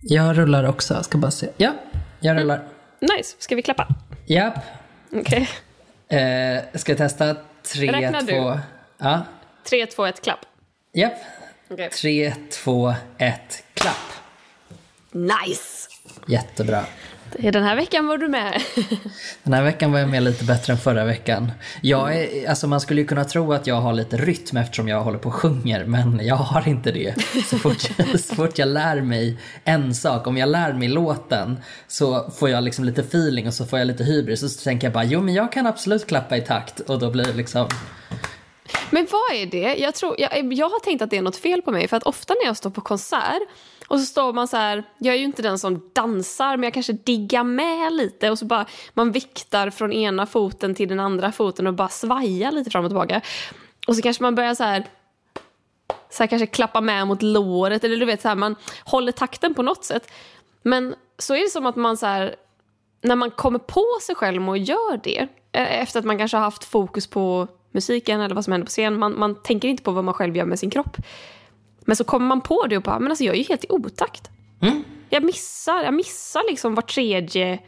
Jag rullar också, jag ska bara se. Ja, jag rullar. Nice, ska vi klappa? Japp. Okej. Eh, ska jag testa? Tre, Räknar du? två... Ja. Tre, två, ett, klapp. Japp. Okej. Tre, två, ett, klapp. Nice! Jättebra. Den här veckan var du med. Den här veckan var jag med lite bättre än förra veckan. Jag är, alltså man skulle ju kunna tro att jag har lite rytm eftersom jag håller på och sjunger, men jag har inte det. Så fort, så fort jag lär mig en sak, om jag lär mig låten så får jag liksom lite feeling och så får jag lite hybris och så tänker jag bara jo men jag kan absolut klappa i takt och då blir det liksom Men vad är det? Jag, tror, jag, jag har tänkt att det är något fel på mig. För att ofta när jag står på konsert och så står man så här, jag är ju inte den som dansar men jag kanske diggar med lite och så bara man viktar från ena foten till den andra foten och bara svajar lite fram och tillbaka. Och så kanske man börjar så här så här kanske klappa med mot låret eller du vet så här man håller takten på något sätt. Men så är det som att man så här när man kommer på sig själv och gör det eh, efter att man kanske har haft fokus på musiken eller vad som händer på scen. Man, man tänker inte på vad man själv gör med sin kropp. Men så kommer man på det och bara, men alltså jag är ju helt i otakt. Jag missar, jag missar liksom var tredje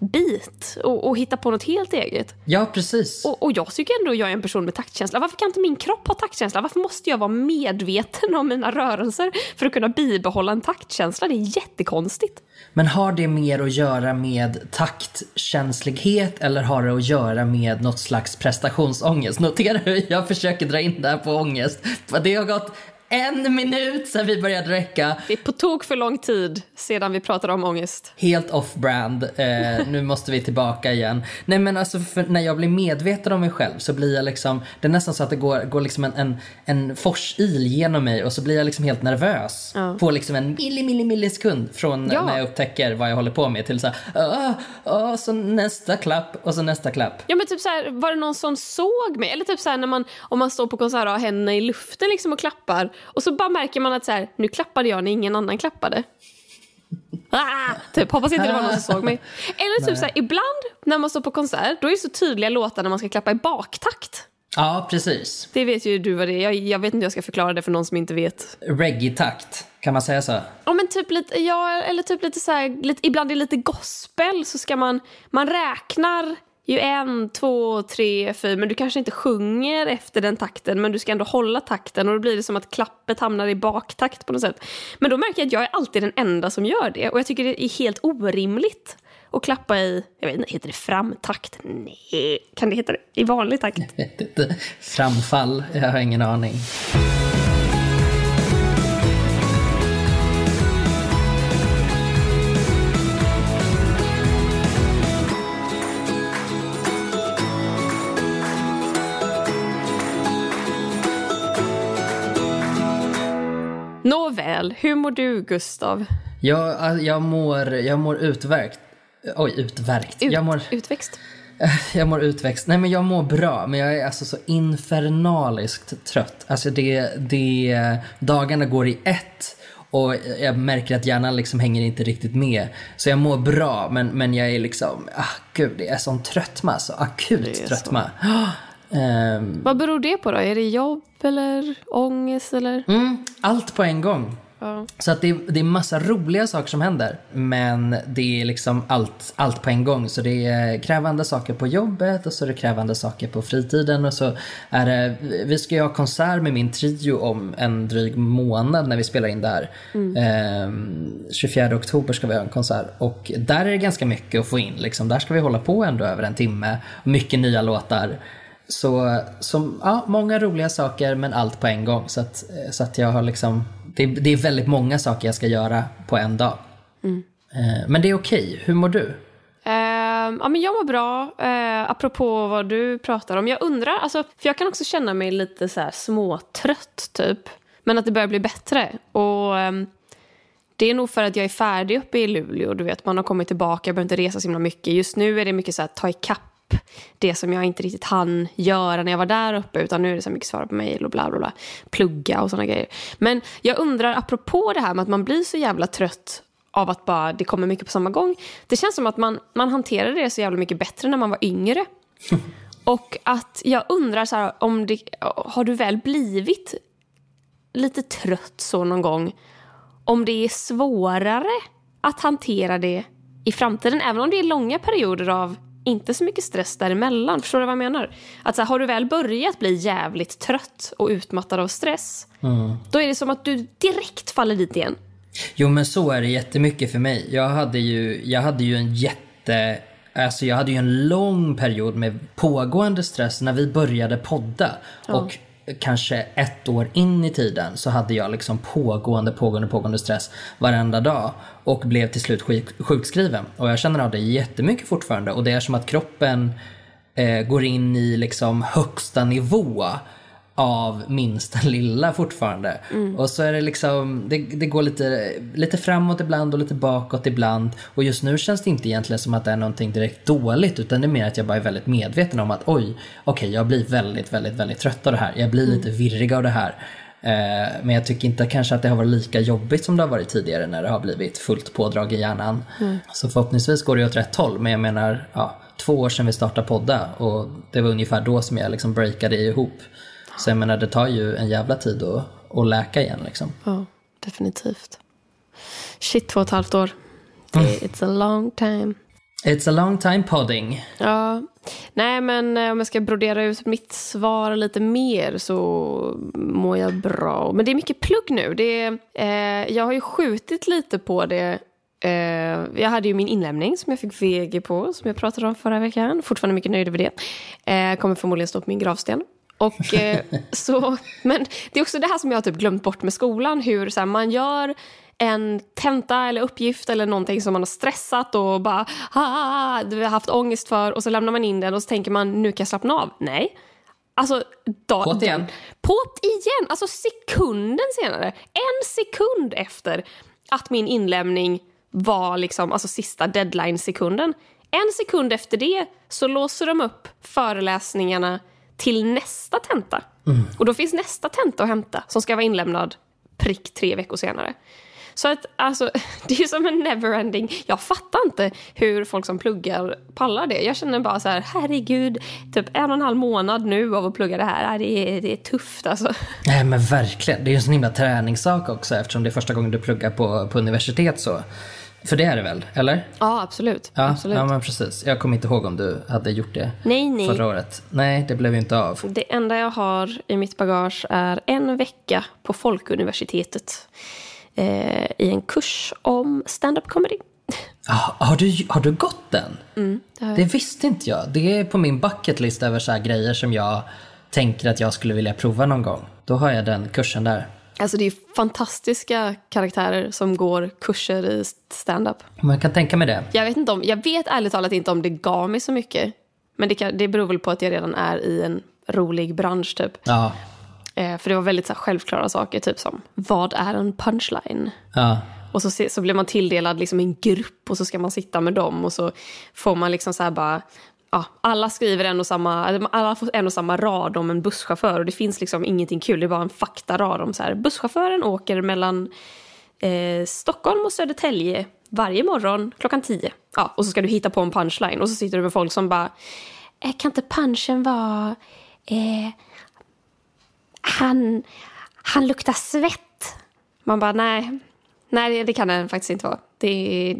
bit och, och hittar på något helt eget. Ja, precis. Och, och jag tycker ändå att jag är en person med taktkänsla. Varför kan inte min kropp ha taktkänsla? Varför måste jag vara medveten om mina rörelser för att kunna bibehålla en taktkänsla? Det är jättekonstigt. Men har det mer att göra med taktkänslighet eller har det att göra med något slags prestationsångest? Notera hur jag försöker dra in det här på ångest. Det har gått en minut sedan vi började räcka. Det är på tok för lång tid sedan vi pratade om ångest. Helt off-brand. Eh, nu måste vi tillbaka igen. Nej men alltså när jag blir medveten om mig själv så blir jag liksom, det är nästan så att det går, går liksom en, en, en forsil genom mig och så blir jag liksom helt nervös. Ja. På liksom en milli, milli, millisekund från Ja. när jag upptäcker vad jag håller på med till så här, ah, ah, så nästa klapp och så nästa klapp. Ja men typ så här, var det någon som såg mig? Eller typ så här när man, om man står på konsert och har händerna i luften liksom och klappar och så bara märker man att så här, nu klappade jag när ingen annan klappade. Ah, typ, hoppas inte det var någon som såg mig. Eller typ så här, ibland när man står på konsert, då är det så tydliga låtar när man ska klappa i baktakt. Ja, precis. Det vet ju du vad det är. Jag, jag vet inte hur jag ska förklara det för någon som inte vet. Reggae-takt, kan man säga så? Ja men typ lite, ja, eller typ lite så här, lite, ibland är det lite gospel så ska man, man räknar ju en, två, tre, fyra, men du kanske inte sjunger efter den takten men du ska ändå hålla takten och då blir det som att klappet hamnar i baktakt på något sätt. Men då märker jag att jag är alltid den enda som gör det och jag tycker det är helt orimligt att klappa i, jag vet inte, heter det framtakt? Nej, kan det heta det i vanlig takt? Vet inte. Framfall, jag har ingen aning. Nåväl, hur mår du Gustav? Jag, jag, mår, jag mår utverkt. Oj, utverkt. Ut, Jag mår, Utväxt? jag mår utväxt. Nej men jag mår bra, men jag är alltså så infernaliskt trött. Alltså det, det, dagarna går i ett och jag märker att hjärnan liksom hänger inte riktigt med. Så jag mår bra, men, men jag är liksom, ah gud, det är sån tröttma, så akut så. tröttma. Ehm, Vad beror det på då? Är det jobb eller ångest eller? Mm, allt på en gång. Ja. Så att det, är- det är massa roliga saker som händer. Men det är liksom allt, allt på en gång. Så det är krävande saker på jobbet och så är det krävande saker på fritiden. Och så är det, vi ska ju ha konsert med min trio om en dryg månad när vi spelar in det här. Ehm, 24 oktober ska vi ha en konsert. Och där är det ganska mycket att få in. Liksom. Där ska vi hålla på ändå över en timme. Mycket nya låtar. Så, som, ja, många roliga saker men allt på en gång. Så att, så att jag har liksom, det, det är väldigt många saker jag ska göra på en dag. Mm. Men det är okej. Hur mår du? Uh, ja, men jag mår bra. Uh, apropå vad du pratar om. Jag undrar, alltså, för jag kan också känna mig lite så här småtrött typ. Men att det börjar bli bättre. Och um, det är nog för att jag är färdig uppe i Luleå. Du vet, man har kommit tillbaka, jag behöver inte resa så himla mycket. Just nu är det mycket så här ta ikapp det som jag inte riktigt hann göra när jag var där uppe. Utan nu är det så mycket svara på mejl och bla bla bla. Plugga och sådana grejer. Men jag undrar, apropå det här med att man blir så jävla trött av att bara det kommer mycket på samma gång. Det känns som att man, man hanterade det så jävla mycket bättre när man var yngre. Och att jag undrar så här, om det, har du väl blivit lite trött så någon gång? Om det är svårare att hantera det i framtiden, även om det är långa perioder av inte så mycket stress däremellan. Förstår du vad jag menar? Att så här, har du väl börjat bli jävligt trött och utmattad av stress, Mm. då är det som att du direkt faller dit igen. Jo men så är det jättemycket för mig. Jag hade ju, jag hade ju en jätte... Alltså jag hade ju en lång period med pågående stress när vi började podda. Och kanske ett år in i tiden så hade jag liksom pågående, pågående, pågående stress varenda dag. Och blev till slut sjuk, sjukskriven. Och jag känner av det jättemycket fortfarande. Och det är som att kroppen eh, går in i liksom högsta nivå av minsta lilla fortfarande. Och så är det liksom, det, det går lite, lite framåt ibland och lite bakåt ibland. Och just nu känns det inte egentligen som att det är någonting direkt dåligt utan det är mer att jag bara är väldigt medveten om att oj, okej jag blir väldigt, väldigt, väldigt trött av det här. Jag blir lite virrig av det här. Eh, men jag tycker inte kanske att det har varit lika jobbigt som det har varit tidigare när det har blivit fullt pådrag i hjärnan. Så förhoppningsvis går det åt rätt håll. Men jag menar, ja, två år sedan vi startade podda och det var ungefär då som jag liksom breakade ihop. Så jag menar, det tar ju en jävla tid att, att läka igen liksom. Ja, definitivt. Shit, två och ett halvt år. Det, It's a long time. It's a long time podding. Ja, nej men eh, om jag ska brodera ut mitt svar lite mer så mår jag bra. Men det är mycket plugg nu. Det är, eh, jag har ju skjutit lite på det. Eh, jag hade ju min inlämning som jag fick VG på, som jag pratade om förra veckan. Fortfarande mycket nöjd över det. Eh, kommer förmodligen stå på min gravsten. Och, eh, så, men det är också det här som jag har typ glömt bort med skolan. Hur så här, man gör en tenta eller uppgift eller någonting som man har stressat och bara ah, du har haft ångest för och så lämnar man in den och så tänker man nu kan jag slappna av. Nej. Alltså, dag, På't igen. På't igen! Alltså sekunden senare. En sekund efter att min inlämning var liksom, alltså sista deadline-sekunden. En sekund efter det så låser de upp föreläsningarna till nästa tenta. Och då finns nästa tenta att hämta som ska vara inlämnad prick tre veckor senare. Så att alltså, det är som en neverending. Jag fattar inte hur folk som pluggar pallar det. Jag känner bara så här, herregud, typ en och en halv månad nu av att plugga det här. Det är, det är tufft alltså. Nej men verkligen, det är ju en sån himla träningssak också eftersom det är första gången du pluggar på, på universitet så. För det är det väl, eller? Ja, absolut. Ja, absolut. ja men precis. Jag kommer inte ihåg om du hade gjort det Nej, nej. förra året. Nej, det blev ju inte av. Det enda jag har i mitt bagage är en vecka på Folkuniversitetet eh, i en kurs om stand-up comedy. Ah, har, du, har du gått den? Mm, det. Det visste inte jag. Det är på min bucket list över så här grejer som jag tänker att jag skulle vilja prova någon gång. Då har jag den kursen där. Alltså det är fantastiska karaktärer som går kurser i stand-up. Man kan tänka mig det. Jag vet, inte om, jag vet ärligt talat inte om det gav mig så mycket. Men det, kan, det beror väl på att jag redan är i en rolig bransch typ. Ja, Eh, för det var väldigt så här, självklara saker, typ som vad är en punchline? ja. Och så, se- så blir man tilldelad liksom en grupp och så ska man sitta med dem och så får man liksom så här bara... Ja, alla skriver en och, samma, alla får en och samma rad om en busschaufför och det finns liksom ingenting kul. Det är bara en faktarad om så här. Busschauffören åker mellan eh, Stockholm och Södertälje varje morgon klockan tio. Ja, och så ska du hitta på en punchline och så sitter du med folk som bara... Eh, kan inte punchen vara... Eh, han, han luktar svett. Man bara, nej. Nej, det kan den faktiskt inte vara. Det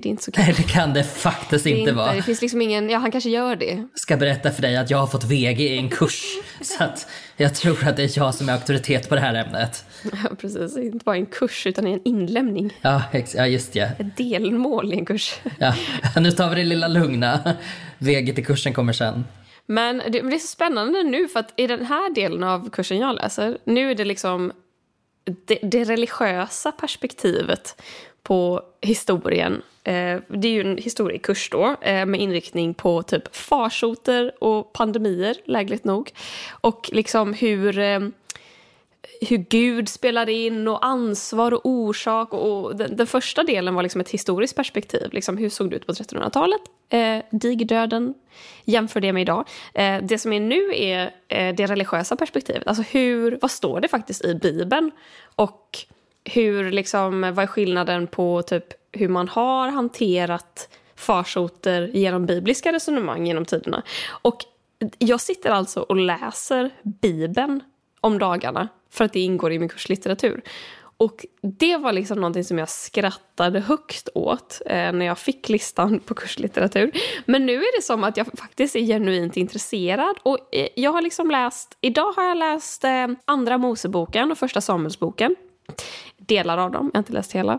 det är inte så kul. Nej, det kan det faktiskt Det, inte vara. det finns liksom ingen, ja han kanske gör det. ska berätta för dig att jag har fått VG i en kurs. Så att jag tror att det är jag som är auktoritet på det här ämnet. Ja, precis. Inte bara en kurs utan en inlämning. Ja, ex- ja just ja. Ett delmål i en kurs. ja. Nu tar vi det lilla lugna. VG till kursen kommer sen. Men det, men det är så spännande nu för att i den här delen av kursen jag läser, nu är det liksom det, det religiösa perspektivet på historien. Eh, det är ju en historiekurs då eh, med inriktning på typ farsoter och pandemier, lägligt nog. Och liksom hur eh, hur Gud spelar in och ansvar och orsak. Och den, den första delen var liksom ett historiskt perspektiv. Liksom hur såg det ut på 1300-talet? Eh, digdöden. Jämför det med idag. Eh, det som är nu är eh, det religiösa perspektivet. Alltså hur, vad står det faktiskt i Bibeln? Och hur, liksom, vad är skillnaden på typ hur man har hanterat farsoter genom bibliska resonemang genom tiderna. Och jag sitter alltså och läser Bibeln om dagarna för att det ingår i min kurslitteratur. Och det var liksom någonting som jag skrattade högst åt eh, när jag fick listan på kurslitteratur. Men nu är det som att jag faktiskt är genuint intresserad. Och eh, jag har liksom läst, idag har jag läst eh, Andra Moseboken och Första Samuelsboken. Delar av dem, jag har inte läst hela.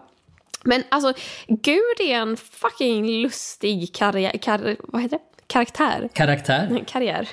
Men alltså, Gud är en fucking lustig karriär, kar, vad heter det? Karaktär. Karaktär? Karriär.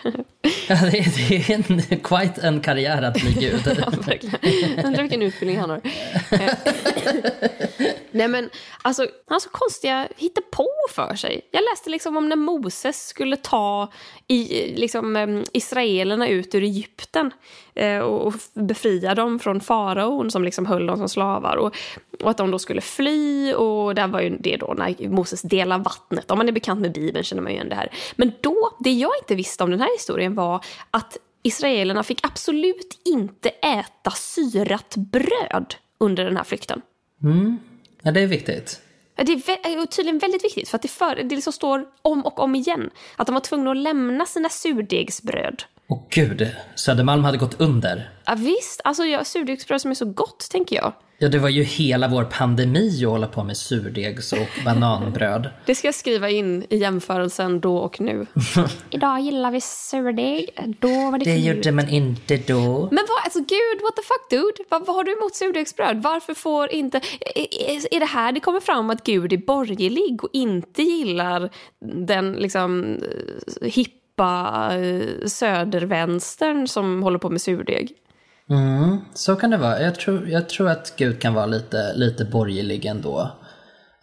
Ja, det, är, det är en, quite en karriär att bli gud. ja, verkligen. Undrar vilken utbildning han har. Nej men, alltså, han har så konstiga på för sig. Jag läste liksom om när Moses skulle ta i, liksom, israelerna ut ur Egypten eh, och befria dem från faraon som liksom höll dem som slavar. Och, och att de då skulle fly och där var ju det då när Moses delar vattnet. Om man är bekant med Bibeln känner man ju igen det här. Men då, det jag inte visste om den här historien var att israelerna fick absolut inte äta syrat bröd under den här flykten. Mm. Ja, det är viktigt. Det är eh, tydligen väldigt viktigt för att det, för, det liksom står om och om igen. Att de var tvungna att lämna sina surdegsbröd. Åh gud, Södermalm hade gått under. Ja, visst, alltså ja, surdegsbröd som är så gott tänker jag. Ja, det var ju hela vår pandemi att hålla på med surdegs och bananbröd. det ska jag skriva in i jämförelsen då och nu. Idag gillar vi surdeg, då var det Det gjorde man inte då. Men vad, alltså gud, what the fuck dude? Vad, vad har du emot surdegsbröd? Varför får inte... Är, är det här det kommer fram att Gud är borgerlig och inte gillar den liksom hippa eh, södervänstern som håller på med surdeg? Mm, så kan det vara. Jag tror, jag tror att Gud kan vara lite, lite borgerlig ändå.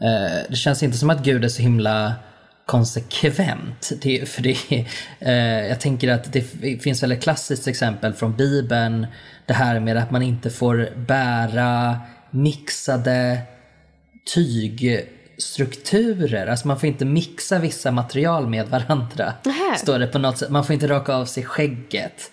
Eh, det känns inte som att Gud är så himla konsekvent. Det, för det, eh, jag tänker att det finns väl ett klassiskt exempel från Bibeln. Det här med att man inte får bära mixade tyg tygstrukturer. Alltså man får inte mixa vissa material med varandra. Står det på något sätt. Man får inte raka av sig skägget.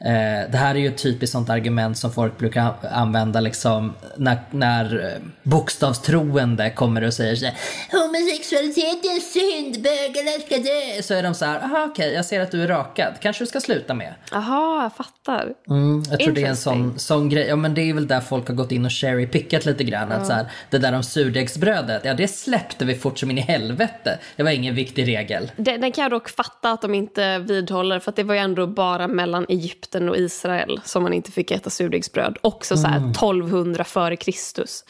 Eh, det här är ju ett typiskt sånt argument som folk brukar använda liksom när, när eh, bokstavstroende kommer och säger så homosexualitet är synd, bögarna ska dö. Så är de så här, aha okej, okay, jag ser att du är rakad, kanske du ska sluta med. Aha, jag fattar. Mm, jag tror det är en sån, sån grej, ja men det är väl där folk har gått in och cherry-pickat lite grann. Mm. Att så här, det där om surdegsbrödet, ja det släppte vi fort som in i helvete. Det var ingen viktig regel. Den, den kan jag dock fatta att de inte vidhåller, för att det var ju ändå bara mellan Egypten Egypten och Israel som man inte fick äta surdegsbröd. Också så här 1200 före Kristus.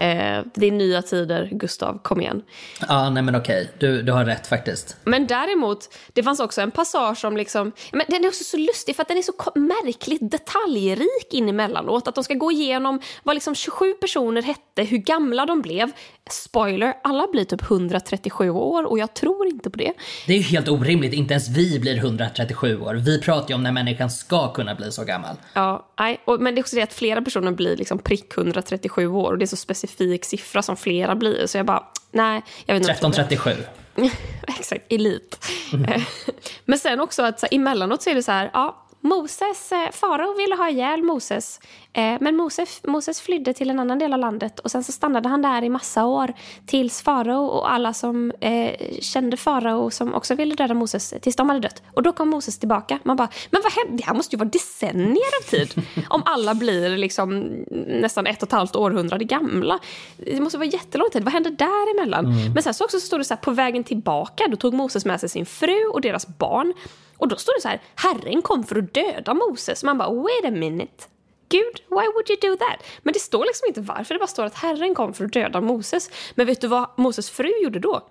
Eh, det är nya tider, Gustav. Kom igen. Ja, nej men okej. Du, du har rätt faktiskt. Men däremot, det fanns också en passage som liksom... Men den är också så lustig för att den är så märkligt detaljrik in emellanåt. Att de ska gå igenom vad liksom 27 personer hette, hur gamla de blev. Spoiler, alla blir typ 137 år och jag tror inte på det. Det är ju helt orimligt. Inte ens vi blir 137 år. Vi pratar ju om när människan ska kunna bli så gammal. Ja, nej. Och, men det är också det att flera personer blir liksom prick 137 år och det är så specifikt specifik siffra som flera blir. Så jag bara, nej. Jag vet inte 1337. Exakt, elit. Mm. Men sen också att så, emellanåt så är det så här, ja, Moses, eh, farao ville ha ihjäl Moses. Eh, men Moses, Moses flydde till en annan del av landet och sen så stannade han där i massa år tills farao och alla som eh, kände farao som också ville döda Moses tills de hade dött. Och då kom Moses tillbaka. Man bara, men vad hände? Det här måste ju vara decennier av tid om alla blir liksom nästan ett och ett halvt århundrade gamla. Det måste vara jättelång tid. Vad hände däremellan? Mm. Men sen så också så står det så här, på vägen tillbaka, då tog Moses med sig sin fru och deras barn. Och då står det så här, Herren kom för att döda Moses. Man bara, wait a minute. Gud, why would you do that? Men det står liksom inte varför, det bara står att Herren kom för att döda Moses. Men vet du vad Moses fru gjorde då?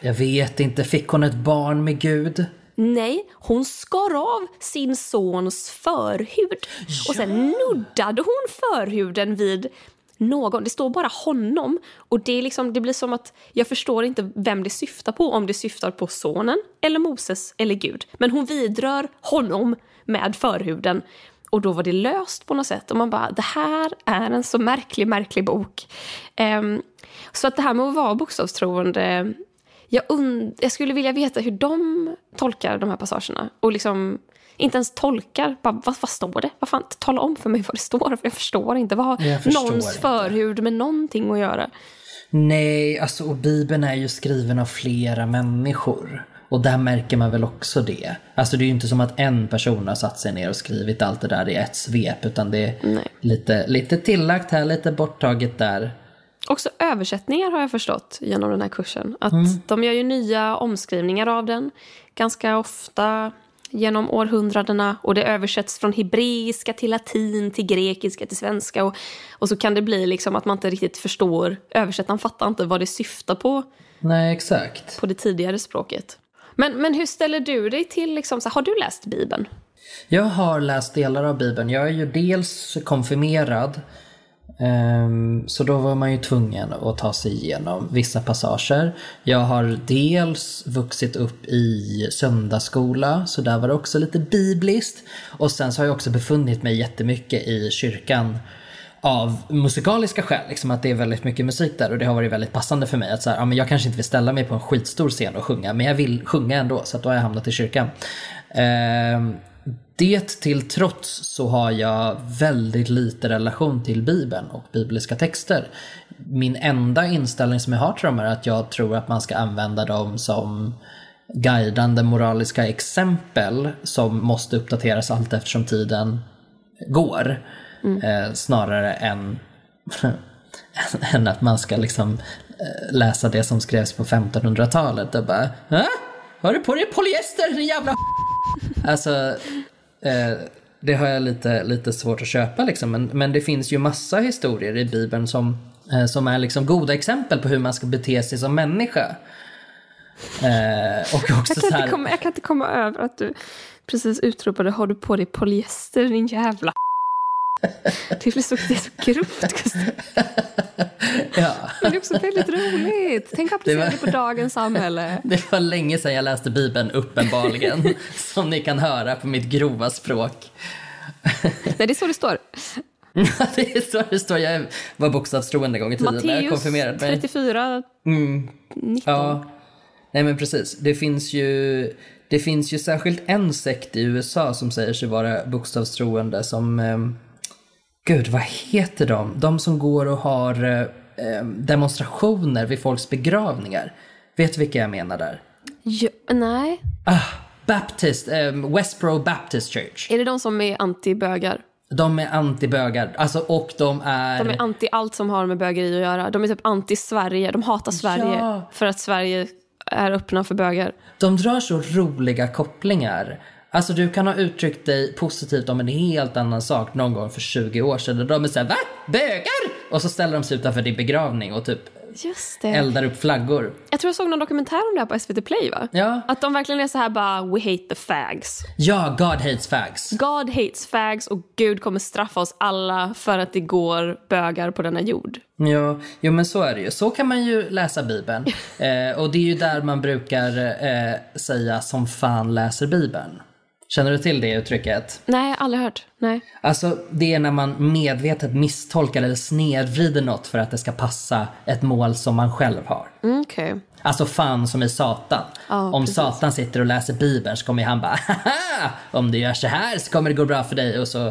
Jag vet inte, fick hon ett barn med Gud? Nej, hon skar av sin sons förhud. Ja. Och sen nuddade hon förhuden vid någon. Det står bara honom. Och det, är liksom, det blir som att jag förstår inte vem det syftar på. Om det syftar på sonen, eller Moses, eller Gud. Men hon vidrör honom med förhuden. Och då var det löst på något sätt. Och man bara, det här är en så märklig, märklig bok. Um, så att det här med att vara bokstavstroende, jag, jag skulle vilja veta hur de tolkar de här passagerna. Och liksom inte ens tolkar. Bara, vad, vad står det? Vad fan, tala om för mig vad det står. För jag förstår inte. Vad har någons inte. förhud med någonting att göra? Nej, alltså och Bibeln är ju skriven av flera människor. Och där märker man väl också det. Alltså det är ju inte som att en person har satt sig ner och skrivit allt det där i ett svep utan det är Nej. lite, lite tillagt här, lite borttaget där. Också översättningar har jag förstått genom den här kursen. Att Mm. de gör ju nya omskrivningar av den ganska ofta genom århundradena. Och det översätts från hebreiska till latin, till grekiska, till svenska. Och, och så kan det bli liksom att man inte riktigt förstår, översättaren fattar inte vad det syftar på, Nej, exakt. på det tidigare språket. Men, men hur ställer du dig till, liksom, så, har du läst Bibeln? Jag har läst delar av Bibeln. Jag är ju dels konfirmerad. Ehm, så då var man ju tvungen att ta sig igenom vissa passager. Jag har dels vuxit upp i söndagsskola, så där var det också lite bibliskt. Och sen så har jag också befunnit mig jättemycket i kyrkan av musikaliska skäl, liksom att det är väldigt mycket musik där och det har varit väldigt passande för mig att så här, ja, men jag kanske inte vill ställa mig på en skitstor scen och sjunga men jag vill sjunga ändå så att då har jag hamnat i kyrkan. Ehm, det till trots så har jag väldigt lite relation till Bibeln och bibliska texter. Min enda inställning som jag har till dem är att jag tror att man ska använda dem som guidande moraliska exempel som måste uppdateras allt eftersom tiden går. Eh, snarare än, än att man ska liksom eh, läsa det som skrevs på 1500-talet och bara Hä? Har du på dig polyester din jävla Alltså, eh, det har jag lite, lite svårt att köpa liksom. Men, men det finns ju massa historier i Bibeln som, eh, som är liksom goda exempel på hur man ska bete sig som människa. Eh, och också Jag så kan, här, komma, jag kan inte komma över att du precis utropade har du på dig polyester din jävla Det blir så, det är så grovt Gustav. ja, Men det är också väldigt roligt. Tänk att applicera Det det, var- på dagens samhälle. det var länge sedan jag läste Bibeln, uppenbarligen. som ni kan höra på mitt grova språk. Nej, det är så det står. det är så det står. Jag var bokstavstroende en gång i tiden när jag Matteus konfirmerade mig. 34, Mm. 19. Ja, nej men precis. Det finns ju, det finns ju särskilt en sekt i USA som säger sig vara bokstavstroende som, eh, gud vad heter de? De som går och har eh, demonstrationer vid folks begravningar. Vet du vilka jag menar där? Ja, nej. Ah, Baptist, eh, Westboro Baptist Church. Är det de som är anti-bögar? De är antibögar, alltså och de är... De är anti allt som har med bögeri att göra. De är typ anti-Sverige. De hatar Sverige Ja. för att Sverige är öppna för bögar. De drar så roliga kopplingar. Alltså du kan ha uttryckt dig positivt om en helt annan sak någon gång för 20 år sedan. De är såhär va? Bögar? Och så ställer de sig utanför din begravning och typ Just det. eldar upp flaggor. Jag tror jag såg någon dokumentär om det här på SVT Play va? Ja. Att de verkligen är så här bara we hate the fags. Ja, God hates fags. God hates fags och Gud kommer straffa oss alla för att det går bögar på denna jord. Ja, jo men så är det ju. Så kan man ju läsa Bibeln. Eh, och det är ju där man brukar eh, säga som fan läser Bibeln. Känner du till det uttrycket? Nej, aldrig hört. Nej. Alltså det är när man medvetet misstolkar eller snedvrider något för att det ska passa ett mål som man själv har. Mm, Okej. Alltså fan som är Satan. Ja, om precis. Satan sitter och läser Bibeln så kommer han bara Haha! Om du gör så här så kommer det gå bra för dig och så,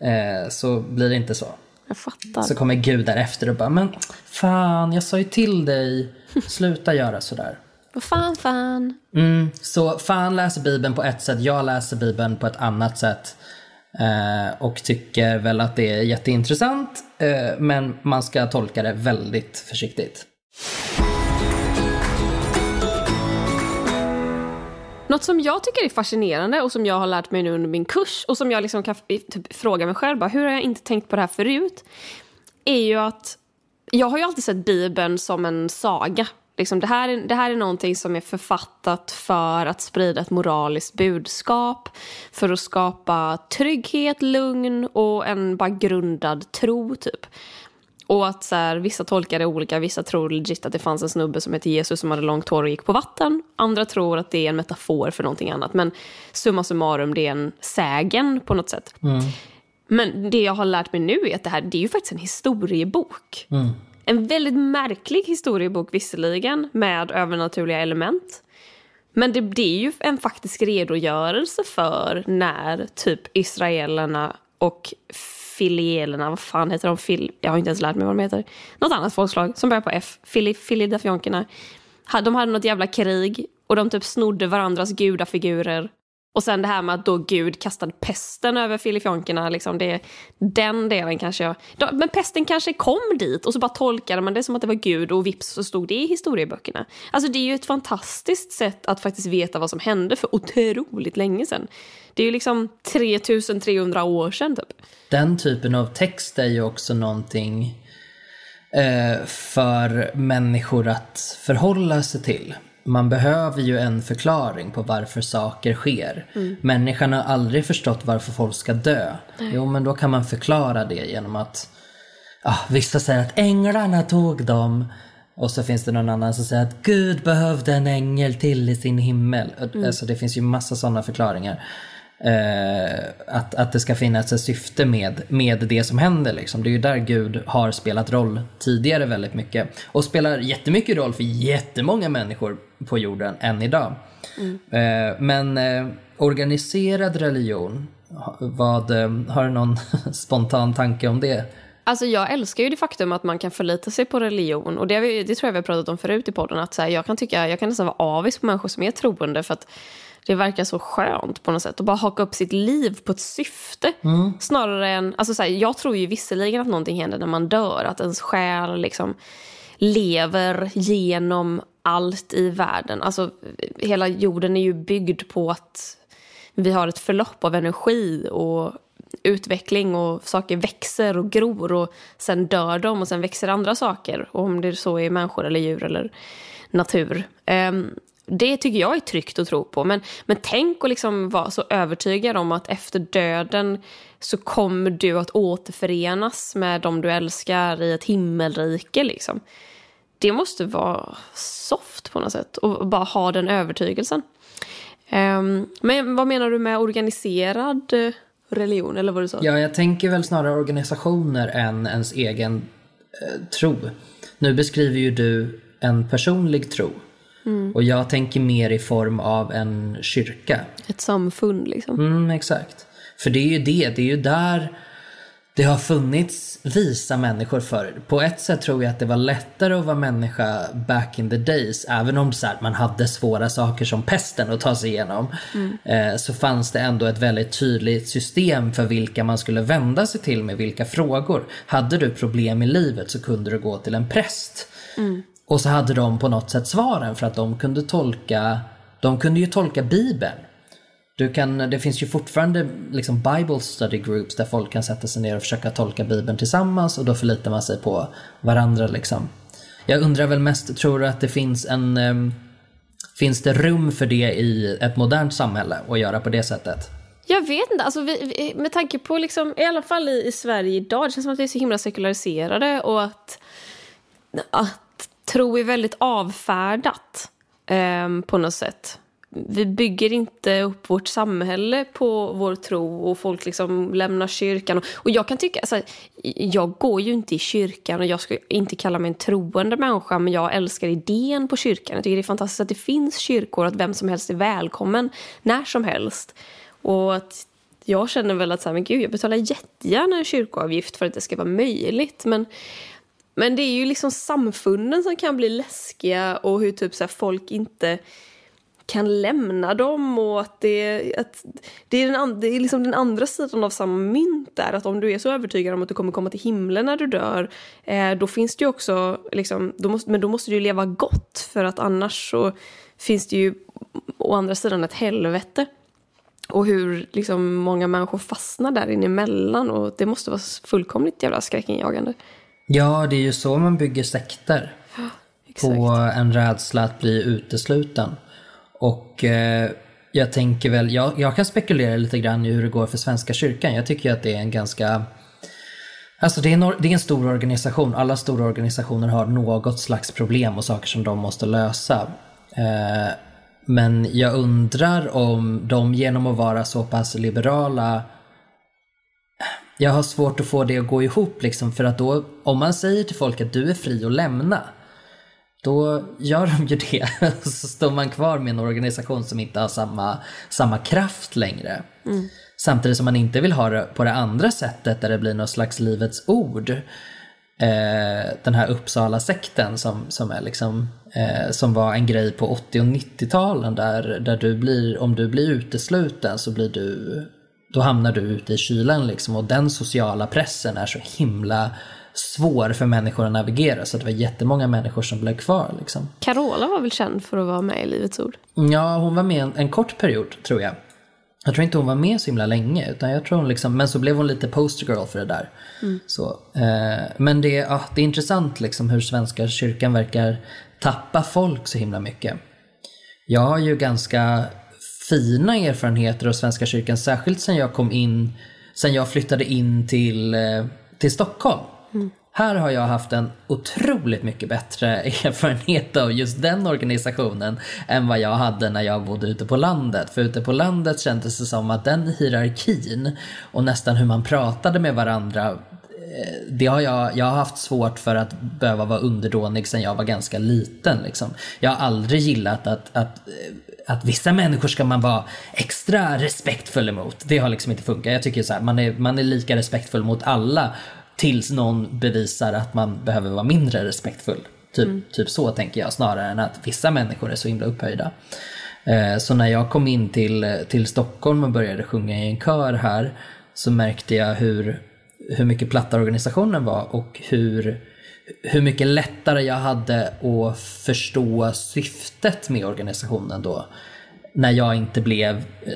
eh, så blir det inte så. Jag fattar. Så kommer Gud därefter och bara men fan jag sa ju till dig sluta göra sådär. Vad fan, fan. Mm, så fan läser Bibeln på ett sätt, jag läser Bibeln på ett annat sätt. Eh, och tycker väl att det är jätteintressant eh, men man ska tolka det väldigt försiktigt. Något som jag tycker är fascinerande och som jag har lärt mig nu under min kurs och som jag liksom kan typ fråga mig själv, bara, hur har jag inte tänkt på det här förut? Är ju att jag har ju alltid sett Bibeln som en saga. Liksom, det, här är, det här är någonting som är författat för att sprida ett moraliskt budskap, för att skapa trygghet, lugn och en bara grundad tro, typ. Och att så här, vissa tolkar det olika, vissa tror legit att det fanns en snubbe som hette Jesus som hade långt hår och gick på vatten. Andra tror att det är en metafor för någonting annat. Men summa summarum, det är en sägen på något sätt. Men det jag har lärt mig nu är att det här det är ju faktiskt en historiebok. En väldigt märklig historiebok visserligen, med övernaturliga element. Men det, det är ju en faktisk redogörelse för när typ israelerna och filielerna, vad fan heter de? Fil, jag har inte ens lärt mig vad de heter. Något annat folkslag som börjar på F. Fili, Filidafjonkerna. De hade något jävla krig Och de typ snodde varandras gudafigurer. Och sen det här med att då Gud kastade pesten över filifjonkerna, liksom det, den delen kanske jag... Men pesten kanske kom dit och så bara tolkade man det som att det var Gud och vips så stod det i historieböckerna. Alltså det är ju ett fantastiskt sätt att faktiskt veta vad som hände för otroligt länge sedan. Det är ju liksom 3300 år sedan typ. Den typen av text är ju också någonting eh, för människor att förhålla sig till. Man behöver ju en förklaring på varför saker sker. Mm. Människan har aldrig förstått varför folk ska dö. Mm. Jo, men då kan man förklara det genom att ah, vissa säger att änglarna tog dem. Och så finns det någon annan som säger att Gud behövde en ängel till i sin himmel. Mm. Alltså det finns ju massa sådana förklaringar. Eh, att, att det ska finnas ett syfte med, med det som händer. Liksom. Det är ju där Gud har spelat roll tidigare väldigt mycket. Och spelar jättemycket roll för jättemånga människor på jorden än idag. Mm. Eh, men eh, organiserad religion, vad, eh, har du någon spontan tanke om det? Alltså jag älskar ju det faktum att man kan förlita sig på religion. Och det, det tror jag vi har pratat om förut i podden. Att så här, jag kan tycka, jag kan nästan vara avis på människor som är troende. För att det verkar så skönt på något sätt att bara haka upp sitt liv på ett syfte. Mm. Snarare än, alltså så här, jag tror ju visserligen att någonting händer när man dör, att ens själ liksom lever genom allt i världen. Alltså hela jorden är ju byggd på att vi har ett förlopp av energi och utveckling och saker växer och gror och sen dör de och sen växer andra saker. Och om det så är människor eller djur eller natur. Um, det tycker jag är tryggt att tro på. Men, men tänk att liksom vara så övertygad om att efter döden så kommer du att återförenas med de du älskar i ett himmelrike. Liksom. Det måste vara soft på något sätt och bara ha den övertygelsen. Um, men vad menar du med organiserad eh, religion eller vad du sa? Ja, jag tänker väl snarare organisationer än ens egen eh, tro. Nu beskriver ju du en personlig tro. Mm. Och jag tänker mer i form av en kyrka. Ett samfund liksom. Mm, exakt. För det är ju det, det är ju där det har funnits visa människor förr. På ett sätt tror jag att det var lättare att vara människa back in the days. Även om så här, man hade svåra saker som pesten att ta sig igenom. Mm. Eh, så fanns det ändå ett väldigt tydligt system för vilka man skulle vända sig till med vilka frågor. Hade du problem i livet så kunde du gå till en präst. Mm. Och så hade de på något sätt svaren för att de kunde tolka, de kunde ju tolka bibeln. Du kan, det finns ju fortfarande liksom Bible study groups där folk kan sätta sig ner och försöka tolka bibeln tillsammans och då förlitar man sig på varandra liksom. Jag undrar väl mest, tror du att det finns en um, Finns det rum för det i ett modernt samhälle att göra på det sättet? Jag vet inte, alltså vi, med tanke på liksom, i alla fall i, i Sverige idag, det känns som att vi är så himla sekulariserade och att, att tro är väldigt avfärdat eh, på något sätt. Vi bygger inte upp vårt samhälle på vår tro och folk liksom lämnar kyrkan. Och jag kan tycka, alltså, jag går ju inte i kyrkan och jag ska inte kalla mig en troende människa men jag älskar idén på kyrkan. Jag tycker det är fantastiskt att det finns kyrkor och att vem som helst är välkommen när som helst. Och att jag känner väl att så här, men gud, jag betalar jättegärna en kyrkoavgift för att det ska vara möjligt. Men men det är ju liksom samfunden som kan bli läskiga och hur typ så här, folk inte kan lämna dem och att det, att det, är, den, det är liksom den andra sidan av samma mynt där. Att om du är så övertygad om att du kommer komma till himlen när du dör, eh, då finns det ju också, liksom, då måste, men då måste du leva gott för att annars så finns det ju å andra sidan ett helvete. Och hur liksom många människor fastnar där inne emellan och det måste vara fullkomligt jävla skräckinjagande. Ja, det är ju så man bygger sekter. På en rädsla att bli utesluten. Och eh, jag tänker väl, jag, jag kan spekulera lite grann i hur det går för Svenska kyrkan. Jag tycker att det är en ganska Alltså det är, en, det är en stor organisation. Alla stora organisationer har något slags problem och saker som de måste lösa. Eh, men jag undrar om de genom att vara så pass liberala jag har svårt att få det att gå ihop liksom för att då, om man säger till folk att du är fri att lämna, då gör de ju det. Så står man kvar med en organisation som inte har samma, samma kraft längre. Mm. Samtidigt som man inte vill ha det på det andra sättet där det blir något slags livets ord. eh, den här Uppsala-sekten som, som, är liksom, eh, som var en grej på 80 och 90-talen där, där du blir, om du blir utesluten så blir du, då hamnar du ute i kylan liksom och den sociala pressen är så himla svår för människor att navigera så det var jättemånga människor som blev kvar. Liksom. Carola var väl känd för att vara med i Livets Ord? Ja, hon var med en, en kort period tror jag. Jag tror inte hon var med så himla länge, utan jag tror hon liksom, men så blev hon lite postergirl för det där. Mm. Så, eh, men det, ja, det är intressant liksom hur Svenska kyrkan verkar tappa folk så himla mycket. Jag har ju ganska fina erfarenheter av Svenska kyrkan, särskilt sen jag kom in, sen jag flyttade in till, eh, till Stockholm. Mm. Här har jag haft en otroligt mycket bättre erfarenhet av just den organisationen än vad jag hade när jag bodde ute på landet. För ute på landet kändes det som att den hierarkin och nästan hur man pratade med varandra det har jag, jag har haft svårt för att behöva vara underdånig sen jag var ganska liten. Liksom. Jag har aldrig gillat att, att, att vissa människor ska man vara extra respektfull emot. Det har liksom inte funkat. Jag tycker så här, man är, man är lika respektfull mot alla Tills någon bevisar att man behöver vara mindre respektfull. Typ, mm. typ så tänker jag snarare än att vissa människor är så himla upphöjda. Eh, så när jag kom in till, till Stockholm och började sjunga i en kör här så märkte jag hur, hur mycket platta organisationen var och hur, hur mycket lättare jag hade att förstå syftet med organisationen då. När jag inte blev eh,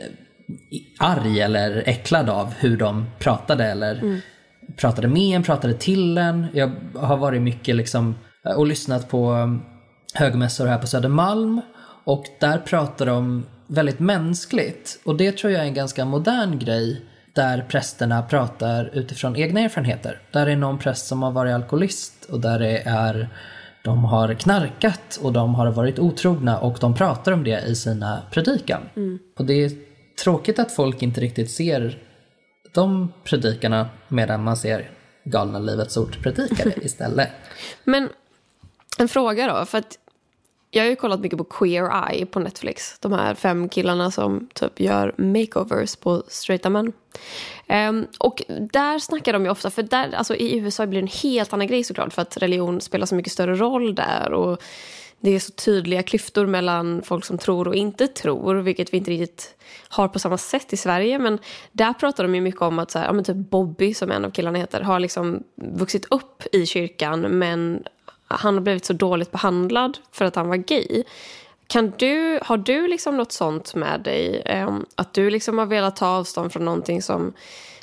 arg eller äcklad av hur de pratade eller mm pratade med en, pratade till en. Jag har varit mycket liksom eh, och lyssnat på um, högmässor här på Södermalm och där pratar de väldigt mänskligt och det tror jag är en ganska modern grej där prästerna pratar utifrån egna erfarenheter. Där är någon präst som har varit alkoholist och där det är de har knarkat och de har varit otrogna och de pratar om det i sina predikan. Mm. Och det är tråkigt att folk inte riktigt ser de predikarna medan man ser galna Livets Ord-predikare istället. Men en fråga då, för att jag har ju kollat mycket på Queer Eye på Netflix. De här fem killarna som typ gör makeovers på straighta män. Um, och där snackar de ju ofta, för där, alltså i USA blir det en helt annan grej såklart för att religion spelar så mycket större roll där. Och det är så tydliga klyftor mellan folk som tror och inte tror, vilket vi inte riktigt har på samma sätt i Sverige. Men där pratar de ju mycket om att så här, ja, men typ Bobby, som en av killarna heter, har liksom vuxit upp i kyrkan men han har blivit så dåligt behandlad för att han var gay. Kan du, har du liksom något sånt med dig? Ehm, att du liksom har velat ta avstånd från någonting som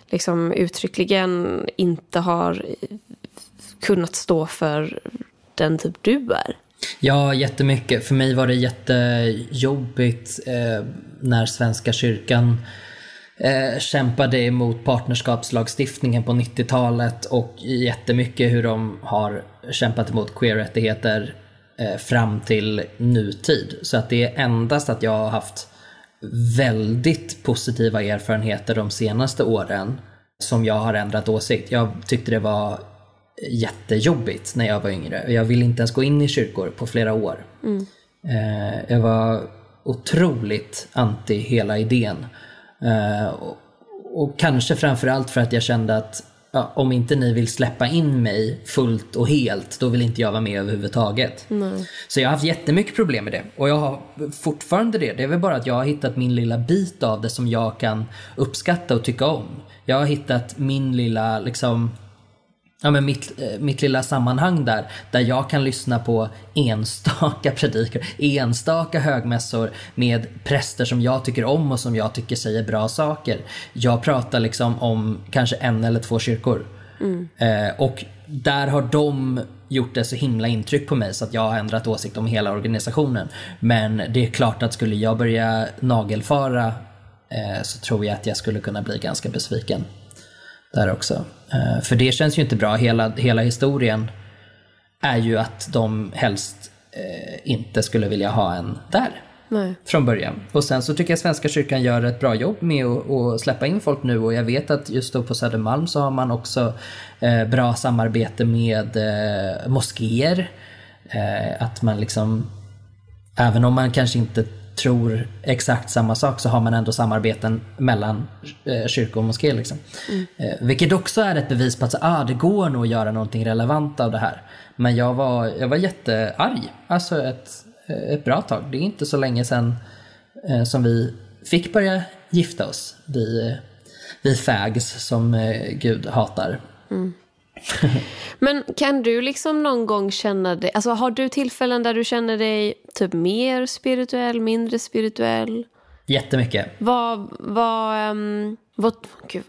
liksom uttryckligen inte har kunnat stå för den typ du är? Ja, jättemycket. För mig var det jättejobbigt eh, när Svenska kyrkan eh, kämpade emot partnerskapslagstiftningen på 90-talet och jättemycket hur de har kämpat emot queer-rättigheter eh, fram till nutid. Så att det är endast att jag har haft väldigt positiva erfarenheter de senaste åren som jag har ändrat åsikt. Jag tyckte det var jättejobbigt när jag var yngre. Jag ville inte ens gå in i kyrkor på flera år. Mm. Eh, jag var otroligt anti hela idén. Eh, och, och kanske framförallt för att jag kände att ja, om inte ni vill släppa in mig fullt och helt, då vill inte jag vara med överhuvudtaget. Nej. Så jag har haft jättemycket problem med det. Och jag har fortfarande det. Det är väl bara att jag har hittat min lilla bit av det som jag kan uppskatta och tycka om. Jag har hittat min lilla liksom ja, men mitt, eh, mitt lilla sammanhang där, där jag kan lyssna på enstaka predikor, enstaka högmässor med präster som jag tycker om och som jag tycker säger bra saker. Jag pratar liksom om kanske en eller två kyrkor. Mm. Eh, och där har de gjort det så himla intryck på mig så att jag har ändrat åsikt om hela organisationen. Men det är klart att skulle jag börja nagelfara eh, så tror jag att jag skulle kunna bli ganska besviken där också. Eh, för det känns ju inte bra. Hela, hela historien är ju att de helst eh, inte skulle vilja ha en där. Nej. Från början. Och sen så tycker jag Svenska kyrkan gör ett bra jobb med att, att släppa in folk nu och jag vet att just då på Södermalm så har man också eh, bra samarbete med moskéer. Att man liksom, även om man kanske inte tror exakt samma sak så har man ändå samarbeten mellan eh, kyrka och moské. Liksom. Eh, vilket också är ett bevis på att ah, det går nog att göra någonting relevant av det här. Men jag var, jag var jättearg, alltså ett, ett bra tag. Det är inte så länge sedan eh, som vi fick börja gifta oss, vi, vi fags som eh, Gud hatar. Men kan du liksom någon gång känna dig, alltså har du tillfällen där du känner dig typ mer spirituell, mindre spirituell? Jättemycket. Vad, vad, um, vad gud,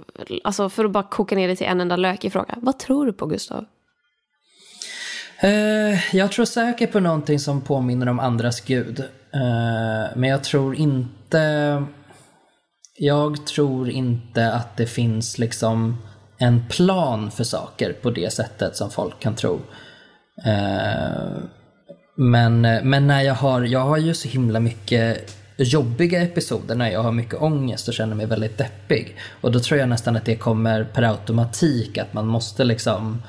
alltså för att bara koka ner det till en enda lökig fråga. Vad tror du på Gustav? Uh, jag tror säkert på någonting som påminner om andras gud. Uh, men jag tror inte... Jag tror inte att det finns liksom en plan för saker på det sättet som folk kan tro. Eh, men, men när jag har, jag har ju så himla mycket jobbiga episoder när jag har mycket ångest och känner mig väldigt deppig. Och då tror jag nästan att det kommer per automatik att man måste liksom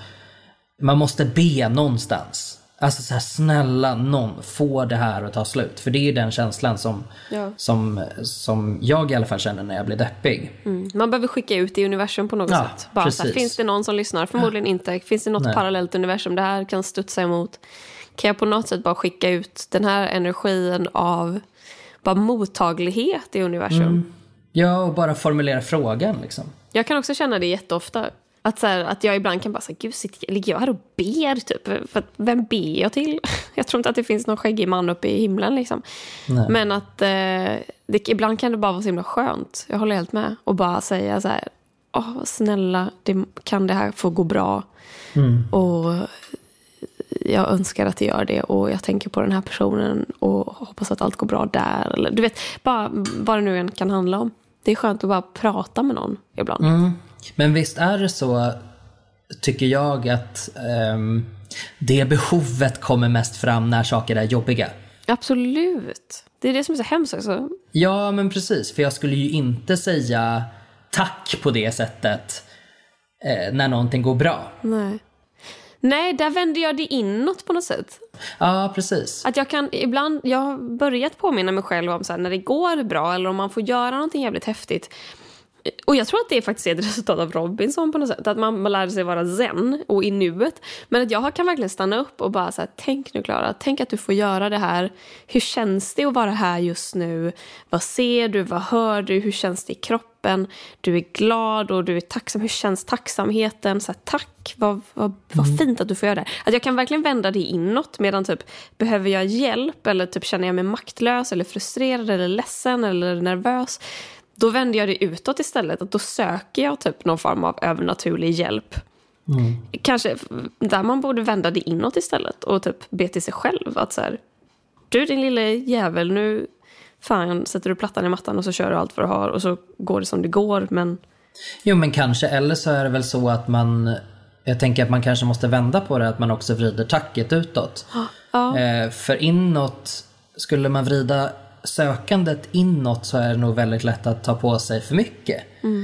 man måste be någonstans. Alltså så här, snälla någon, få det här att ta slut. För det är den känslan som, Ja. som, som jag i alla fall känner när jag blir deppig. Mm. Man behöver skicka ut i universum på något Ja, sätt. Bara så här, precis. finns det någon som lyssnar? Förmodligen inte. Finns det något Nej. parallellt universum det här kan studsa emot? Kan jag på något sätt bara skicka ut den här energin av bara mottaglighet i universum? Mm. Ja, och bara formulera frågan liksom. Jag kan också känna det jätteofta. Att, så här, att jag ibland kan bara säga, gud sitter, ligger jag här och ber typ? För vem ber jag till? Jag tror inte att det finns någon skäggig man uppe i himlen liksom. Nej. Men att eh, det, ibland kan det bara vara så himla skönt. Jag håller helt med. Och bara säga så här, åh snälla, det, kan det här få gå bra? Och jag önskar att det gör det och jag tänker på den här personen och hoppas att allt går bra där. Eller, du vet, bara vad det nu än kan handla om. Det är skönt att bara prata med någon ibland. Mm. Men visst är det så, tycker jag, att ehm, det behovet kommer mest fram när saker är jobbiga. Absolut. Det är det som är så hemskt också. Ja, men precis. För jag skulle ju inte säga tack på det sättet eh, när någonting går bra. Nej. Nej, där vänder jag det inåt på något sätt. Ja, precis. Att jag kan ibland, jag har börjat påminna mig själv om så här, när det går bra eller om man får göra någonting jävligt häftigt. Och jag tror att det faktiskt är ett resultat av Robinson på något sätt. Att man, man lär sig vara zen och i nuet. Men att jag kan verkligen stanna upp och bara så här, tänk nu Klara, tänk att du får göra det här. Hur känns det att vara här just nu? Vad ser du? Vad hör du? Hur känns det i kroppen? Du är glad och du är tacksam. Hur känns tacksamheten? Så här, tack, vad, vad, vad fint att du får göra det. Att jag kan verkligen vända det inåt medan typ, behöver jag hjälp eller typ känner jag mig maktlös eller frustrerad eller ledsen eller nervös då vänder jag det utåt istället. Att då söker jag typ någon form av övernaturlig hjälp. Kanske där man borde vända det inåt istället och typ be till sig själv. Att så här, du din lille jävel, nu fan sätter du plattan i mattan och så kör du allt vad du har och så går det som det går. Men Jo, men kanske. Eller så är det väl så att man... Jag tänker att man kanske måste vända på det, att man också vrider tacket utåt. ja, Eh, för inåt, skulle man vrida sökandet inåt så är det nog väldigt lätt att ta på sig för mycket.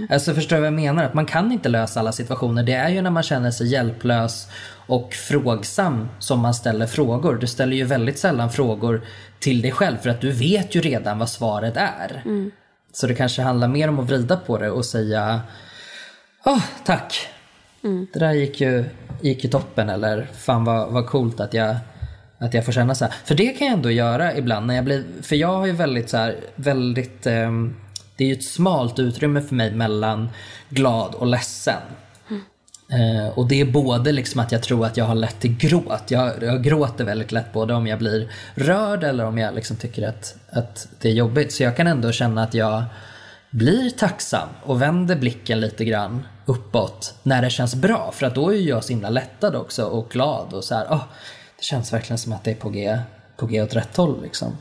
Alltså förstår du vad jag menar? Att man kan inte lösa alla situationer. Det är ju när man känner sig hjälplös och frågsam som man ställer frågor. Du ställer ju väldigt sällan frågor till dig själv för att du vet ju redan vad svaret är. Så det kanske handlar mer om att vrida på det och säga Åh, tack. Det där gick ju, gick ju toppen eller fan vad, vad coolt att jag, att jag får känna så här. För det kan jag ändå göra ibland när jag blir, för jag har ju väldigt så här, väldigt, eh, det är ju ett smalt utrymme för mig mellan glad och ledsen. Eh, och det är både liksom att jag tror att jag har lätt till gråt. Jag, jag gråter väldigt lätt både om jag blir rörd eller om jag liksom tycker att, att det är jobbigt. Så jag kan ändå känna att jag blir tacksam och vänder blicken lite grann uppåt när det känns bra. För att då är ju jag så himla lättad också och glad och så här, oh, det känns verkligen som att det är på G, på G åt rätt håll liksom.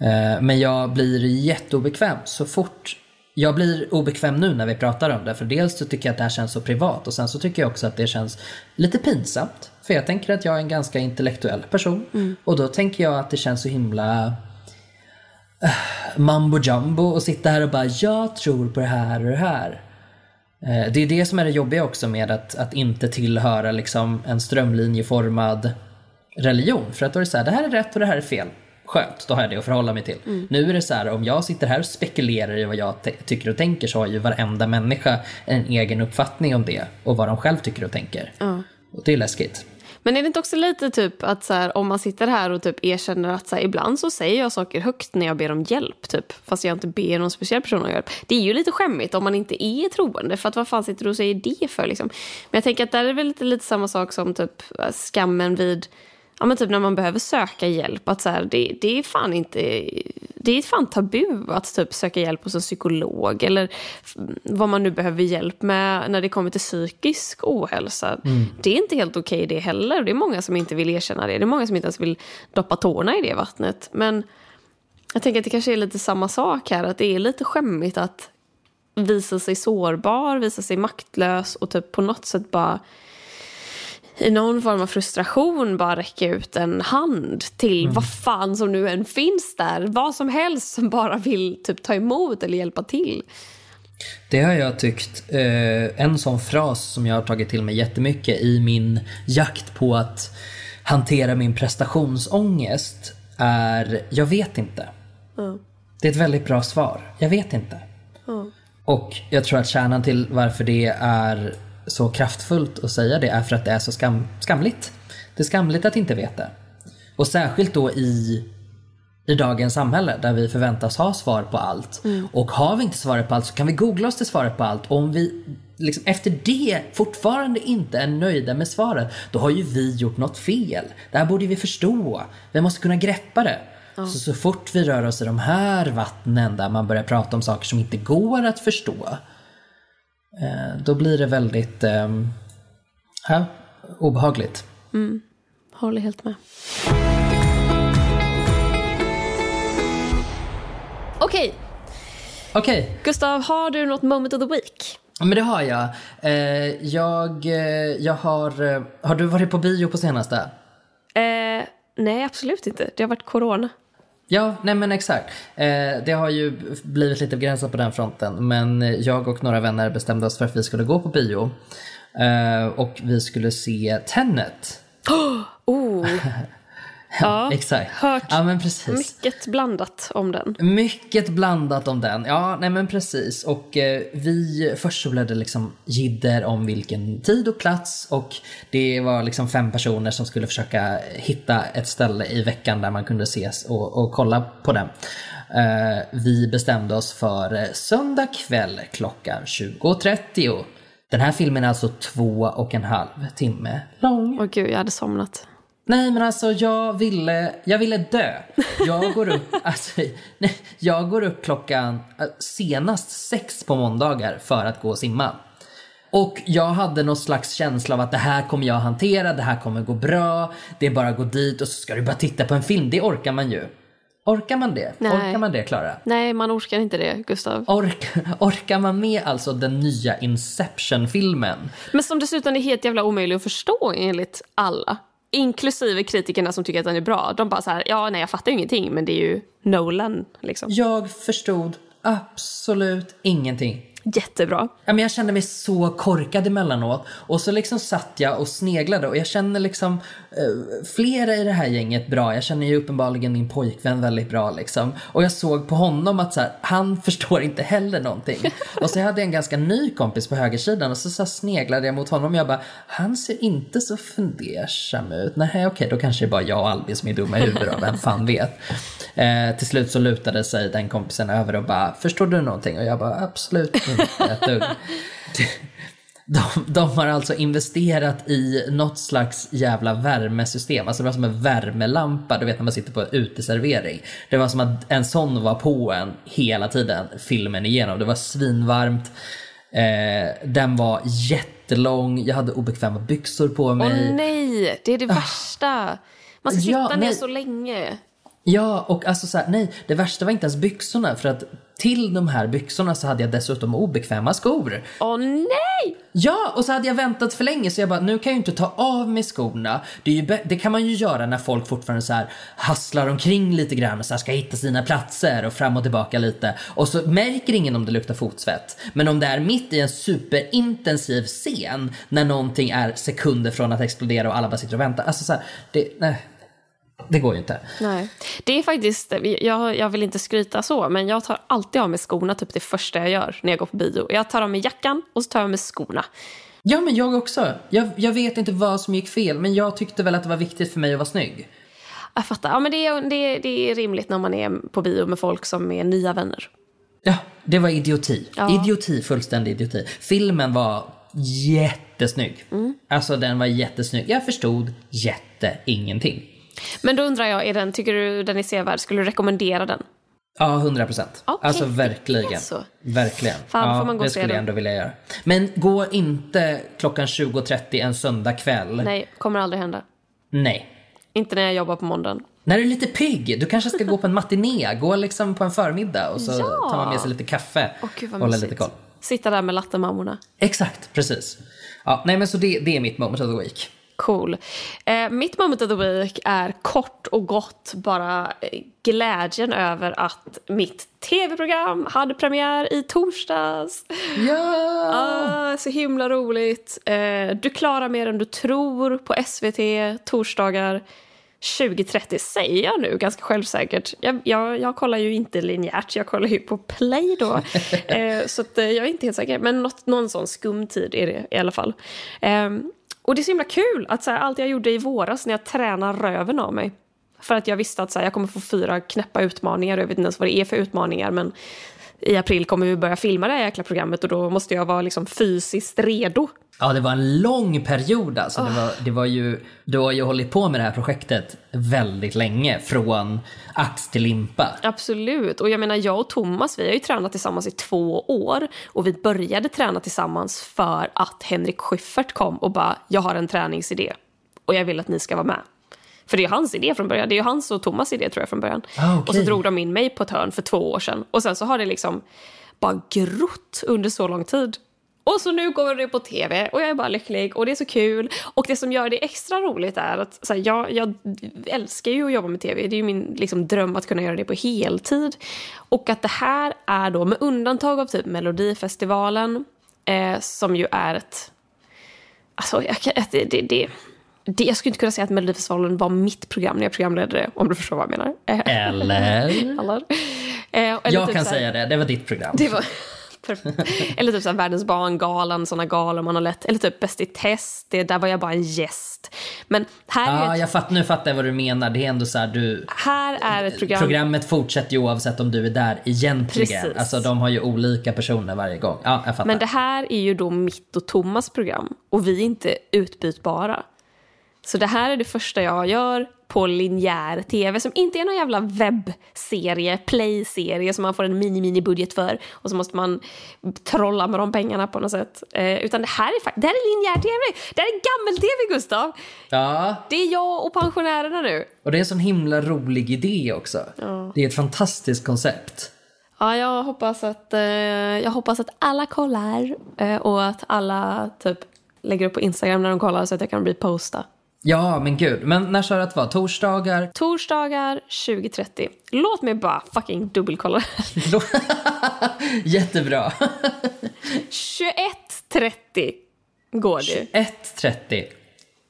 Eh, Men jag blir jätteobekväm så fort jag blir obekväm nu när vi pratar om det för dels så tycker jag att det här känns så privat och sen så tycker jag också att det känns lite pinsamt. För jag tänker att jag är en ganska intellektuell person och då tänker jag att det känns så himla äh, mambo jumbo och sitta här och bara jag tror på det här och det här. Eh, Det är det som är det jobbiga också med att, att inte tillhöra liksom en strömlinjeformad religion. För att då är det så här, det här är rätt och det här är fel. Skönt, då har jag det att förhålla mig till. Mm. Nu är det så här, om jag sitter här och spekulerar i vad jag tycker och tänker så har ju varenda människa en egen uppfattning om det och vad de själv tycker och tänker. Och det är läskigt. Men är det inte också lite typ att så här, om man sitter här och typ erkänner att så här, ibland så säger jag saker högt när jag ber om hjälp, typ, fast jag inte ber någon speciell person om hjälp. Det är ju lite skämmigt om man inte är troende, för att vad fan sitter du och säger det för? Liksom? Men jag tänker att där är väl lite, lite samma sak som typ skammen vid Ja men typ när man behöver söka hjälp, att så här, det, det är fan inte... Det är fan tabu att typ söka hjälp hos en psykolog eller vad man nu behöver hjälp med när det kommer till psykisk ohälsa. Det är inte helt okej det heller. Det är många som inte vill erkänna det. Det är många som inte ens vill doppa tårna i det vattnet. Men jag tänker att det kanske är lite samma sak här, att det är lite skämmigt att visa sig sårbar, visa sig maktlös och typ på något sätt bara i någon form av frustration bara räcka ut en hand till vad fan som nu än finns där. Vad som helst som bara vill typ ta emot eller hjälpa till. Det har jag tyckt, eh, en sån fras som jag har tagit till mig jättemycket i min jakt på att hantera min prestationsångest är jag vet inte. Det är ett väldigt bra svar. Jag vet inte. Och jag tror att kärnan till varför det är så kraftfullt att säga det är för att det är så skam, skamligt. Det är skamligt att inte veta. Och särskilt då i, i dagens samhälle där vi förväntas ha svar på allt. Och har vi inte svaret på allt så kan vi googla oss till svaret på allt. Och om vi liksom efter det fortfarande inte är nöjda med svaret, då har ju vi gjort något fel. Det här borde vi förstå. Vi måste kunna greppa det. Så, så fort vi rör oss i de här vattnen där man börjar prata om saker som inte går att förstå, då blir det väldigt eh, ja, obehagligt. Håller helt med. Okej, Okej, Gustav, har du något moment of the week? Men det har jag. Eh, jag, eh, jag har... Eh, har du varit på bio på senaste? Eh, nej, absolut inte. Det har varit corona. Ja, nej men exakt. Eh, det har ju blivit lite begränsat på den fronten. Men jag och några vänner bestämde oss för att vi skulle gå på bio. Eh, och vi skulle se Tenet. Oh, Ja, exakt. hört Ja, men precis. mycket blandat om den. Mycket blandat om den. Ja, nej men precis. Och eh, vi, först så blev det liksom jidder om vilken tid och plats och det var liksom fem personer som skulle försöka hitta ett ställe i veckan där man kunde ses och, och kolla på den. Eh, vi bestämde oss för eh, söndag kväll klockan 20.30. Den här filmen är alltså två och en halv timme lång. Åh gud, jag hade somnat. Nej men alltså jag ville, jag ville dö. Jag går upp, alltså, nej, jag går upp klockan eh, senast sex på måndagar för att gå och simma. Och jag hade någon slags känsla av att det här kommer jag hantera, det här kommer gå bra, det är bara att gå dit och så ska du bara titta på en film. Det orkar man ju. Orkar man det? Nej. Orkar man det Klara? Nej, man orkar inte det, Gustav. Ork, orkar man med alltså den nya Inception-filmen? Men som dessutom är helt jävla omöjlig att förstå enligt alla. Inklusive kritikerna som tycker att den är bra. De bara så här, ja nej jag fattar ju ingenting men det är ju Nolan liksom. Jag förstod absolut ingenting. Jättebra. Ja, men jag kände mig så korkad emellanåt. Och så liksom satt jag och sneglade och jag känner liksom eh, flera i det här gänget bra. Jag känner ju uppenbarligen min pojkvän väldigt bra liksom. Och jag såg på honom att så här, han förstår inte heller någonting. och så hade jag en ganska ny kompis på högersidan och så, så sneglade jag mot honom och jag bara, han ser inte så fundersam ut. Nej okej, då kanske det är bara jag och Albin som är dumma i huvudet och vem fan vet. Eh, till slut så lutade sig den kompisen över och bara, förstår du någonting? Och jag bara, absolut de, de har alltså investerat i något slags jävla värmesystem. Alltså det var som en värmelampa, du vet när man sitter på uteservering. Det var som att en sån var på en hela tiden, filmen igenom. Det var svinvarmt. Eh, den var jättelång, jag hade obekväma byxor på Åh mig. nej, det är det värsta. Man ska sitta Ja, ner nej. så länge. Ja, och alltså så här, nej, det värsta var inte ens byxorna för att till de här byxorna så hade jag dessutom obekväma skor. Åh nej! Ja, och så hade jag väntat för länge så jag bara, nu kan jag ju inte ta av mig skorna. Det, ju det kan man ju göra när folk fortfarande så här hasslar omkring lite grann och så här ska hitta sina platser och fram och tillbaka lite. Och så märker ingen om det luktar fotsvett. Men om det är mitt i en superintensiv scen när någonting är sekunder från att explodera och alla bara sitter och väntar. Alltså så här, det, nej. Det går ju inte. Nej. Det är faktiskt, jag, jag vill inte skryta så, men jag tar alltid av mig skorna typ det första jag gör när jag går på bio. Jag tar av mig jackan och så tar jag av mig skorna. Ja, men jag också. Jag, jag vet inte vad som gick fel, men jag tyckte väl att det var viktigt för mig att vara snygg. Jag fattar. Ja, men det, är, det, det är rimligt när man är på bio med folk som är nya vänner. Ja, det var idioti. Ja. Idioti, fullständig idioti. Filmen var jättesnygg. Mm. Alltså den var jättesnygg. Jag förstod jätte ingenting. Men då undrar jag, är den, tycker du den är sevärd? Skulle du rekommendera den? Ja, 100 procent. Alltså verkligen. så. Verkligen. Fan, ja, får man gå det och skulle jag ändå vilja göra. Men gå inte klockan 20.30 en söndag kväll. Nej, kommer aldrig hända. Nej. Inte när jag jobbar på måndagen. När du är lite pigg, du kanske ska gå på en matiné. Gå liksom på en förmiddag och så Ja. tar man med sig lite kaffe. Åh gud Hålla mysigt. lite koll. Sitta där med lattemammorna. Exakt, precis. Ja, nej men så det, det är mitt moment of the week. Cool. Eh, mitt moment of the week är kort och gott bara eh, glädjen över att mitt tv-program hade premiär i torsdags. Ja! Ah, så himla roligt. Eh, du klarar mer än du tror på SVT torsdagar 2030 säger jag nu ganska självsäkert. Jag, jag, jag kollar ju inte linjärt, jag kollar ju på play då. eh, så eh, jag är inte helt säker, men något, någon sån skumtid är det i alla fall. Eh, och det är så himla kul att så här, allt jag gjorde i våras när jag tränade röven av mig. För att jag visste att så här, jag kommer få fyra knäppa utmaningar, jag vet inte ens vad det är för utmaningar men i april kommer vi börja filma det här jäkla programmet och då måste jag vara liksom fysiskt redo. Ja, det var en lång period alltså. Det var, det var ju, du har ju hållit på med det här projektet väldigt länge. Från ax till limpa. Absolut. Och jag menar, jag och Thomas, vi har ju tränat tillsammans i två år. Och vi började träna tillsammans för att Henrik Schyffert kom och bara, jag har en träningsidé. Och jag vill att ni ska vara med. För det är hans idé från början. Det är ju hans och Thomas idé tror jag från början. Ah, okej. Och så drog de in mig på ett hörn för två år sedan. Och sen så har det liksom bara grott under så lång tid. Och så nu går det på tv och jag är bara lycklig och det är så kul. Och det som gör det extra roligt är att så här, jag, jag älskar ju att jobba med tv. Det är ju min liksom, dröm att kunna göra det på heltid. Och att det här är då, med undantag av typ Melodifestivalen, eh, som ju är ett... Alltså, jag, kan- det, det, det, det, jag skulle inte kunna säga att Melodifestivalen var mitt program när jag programledde det, om du förstår vad jag menar. Eh, Eller? Eller? Eh, eller Jag typ kan säga det, det var ditt program. det var. Eller typ så här Världens barngalan, såna galor man har lett. Eller typ Bäst i test, det, där var jag bara en gäst. Men här är, Ja, ett, jag fatt, nu fattar jag vad du menar. Det är ändå så här, du... här är ett program... Programmet fortsätter ju oavsett om du är där egentligen. Precis. Alltså de har ju olika personer varje gång. Ja, jag fattar. Men det här är ju då mitt och Thomas program. Och vi är inte utbytbara. Så det här är det första jag gör på linjär tv som inte är någon jävla webbserie, play-serie som man får en mini-mini-budget för och så måste man trolla med de pengarna på något sätt. Eh, utan det här är det här är linjär tv! Det här är gammel-tv Gustav! Ja, Det är jag och pensionärerna nu. och det är en sån himla rolig idé också. Det är ett fantastiskt koncept. Ja, jag hoppas att, eh, jag hoppas att alla kollar eh, och att alla typ lägger upp på Instagram när de kollar så att jag kan reposta. Ja, men gud. Men när du att det var? Torsdagar? Torsdagar 20.30. Låt mig bara fucking dubbelkolla. Jättebra. 21.30 går det. 1.30.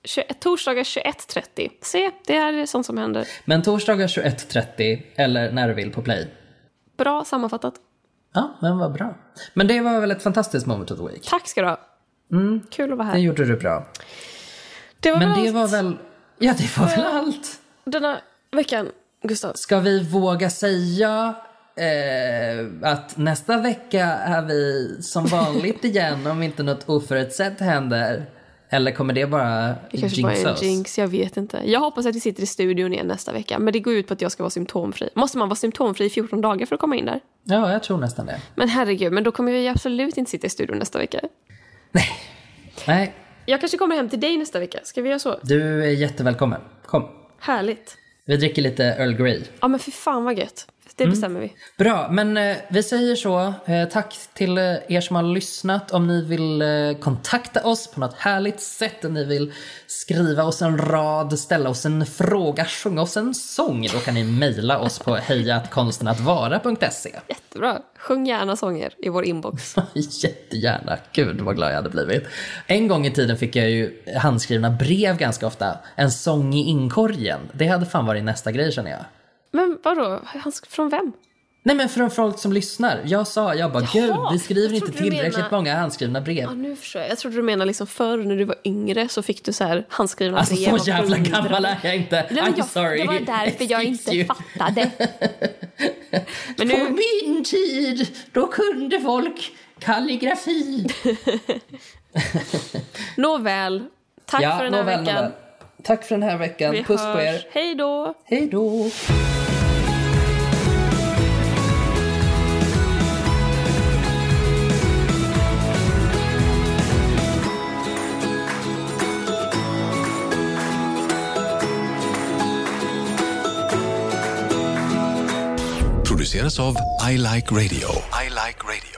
21, torsdagar 21.30. Se, det är sånt som händer. Men torsdagar 21.30 eller när du vill på play. Bra sammanfattat. Ja, men vad bra. Men det var väl ett fantastiskt moment of the week. Tack ska du ha. Kul att vara Det här. gjorde du bra. Det var Men väl det allt var väl... Ja, det var väl allt. denna veckan, Gustav. Ska vi våga säga eh, att nästa vecka är vi som vanligt igen om inte något oförutsett händer? Eller kommer det bara Det kanske bara är jinxa en oss? jinx, jag vet inte. Jag hoppas att vi sitter i studion igen nästa vecka. Men det går ut på att jag ska vara symptomfri. Måste man vara symptomfri i 14 dagar för att komma in där? Ja, jag tror nästan det. Men herregud, men då kommer vi absolut inte sitta i studion nästa vecka. Nej, Jag kanske kommer hem till dig nästa vecka. Ska vi göra så? du är jättevälkommen. Kom. Härligt. Vi dricker lite Earl Grey. Ja men för fan vad gött. Det bestämmer vi. Bra, men eh, vi säger så. Eh, tack till eh, er som har lyssnat. Om ni vill eh, kontakta oss på något härligt sätt, om ni vill skriva oss en rad, ställa oss en fråga, sjunga oss en sång, då kan ni mejla oss på hejatkonstenattvara.se. Jättebra. Sjung gärna sånger i vår inbox. Jättegärna. Gud vad glad jag hade blivit. En gång i tiden fick jag ju handskrivna brev ganska ofta. En sång i inkorgen. Det hade fan varit nästa grej känner jag. Men vadå? Från vem? Nej men från folk som lyssnar. Jag sa, jag bara Jaha, gud vi skriver inte tillräckligt menade- många handskrivna brev. Ja, nu förstår jag. Jag trodde du menade liksom förr när du var yngre så fick du så här handskrivna Alltså brev så av jävla gammal är jag inte. Nej, I'm jag, sorry. Det var därför jag inte you. fattade. Men På nu, min tid, då kunde folk kalligrafi. nåväl. Tack för den här nåväl, veckan. nåväl. Tack för den här veckan. Vi Puss på hörs. er. Hej då. Hej då. Produceras av I Like Radio. I like radio.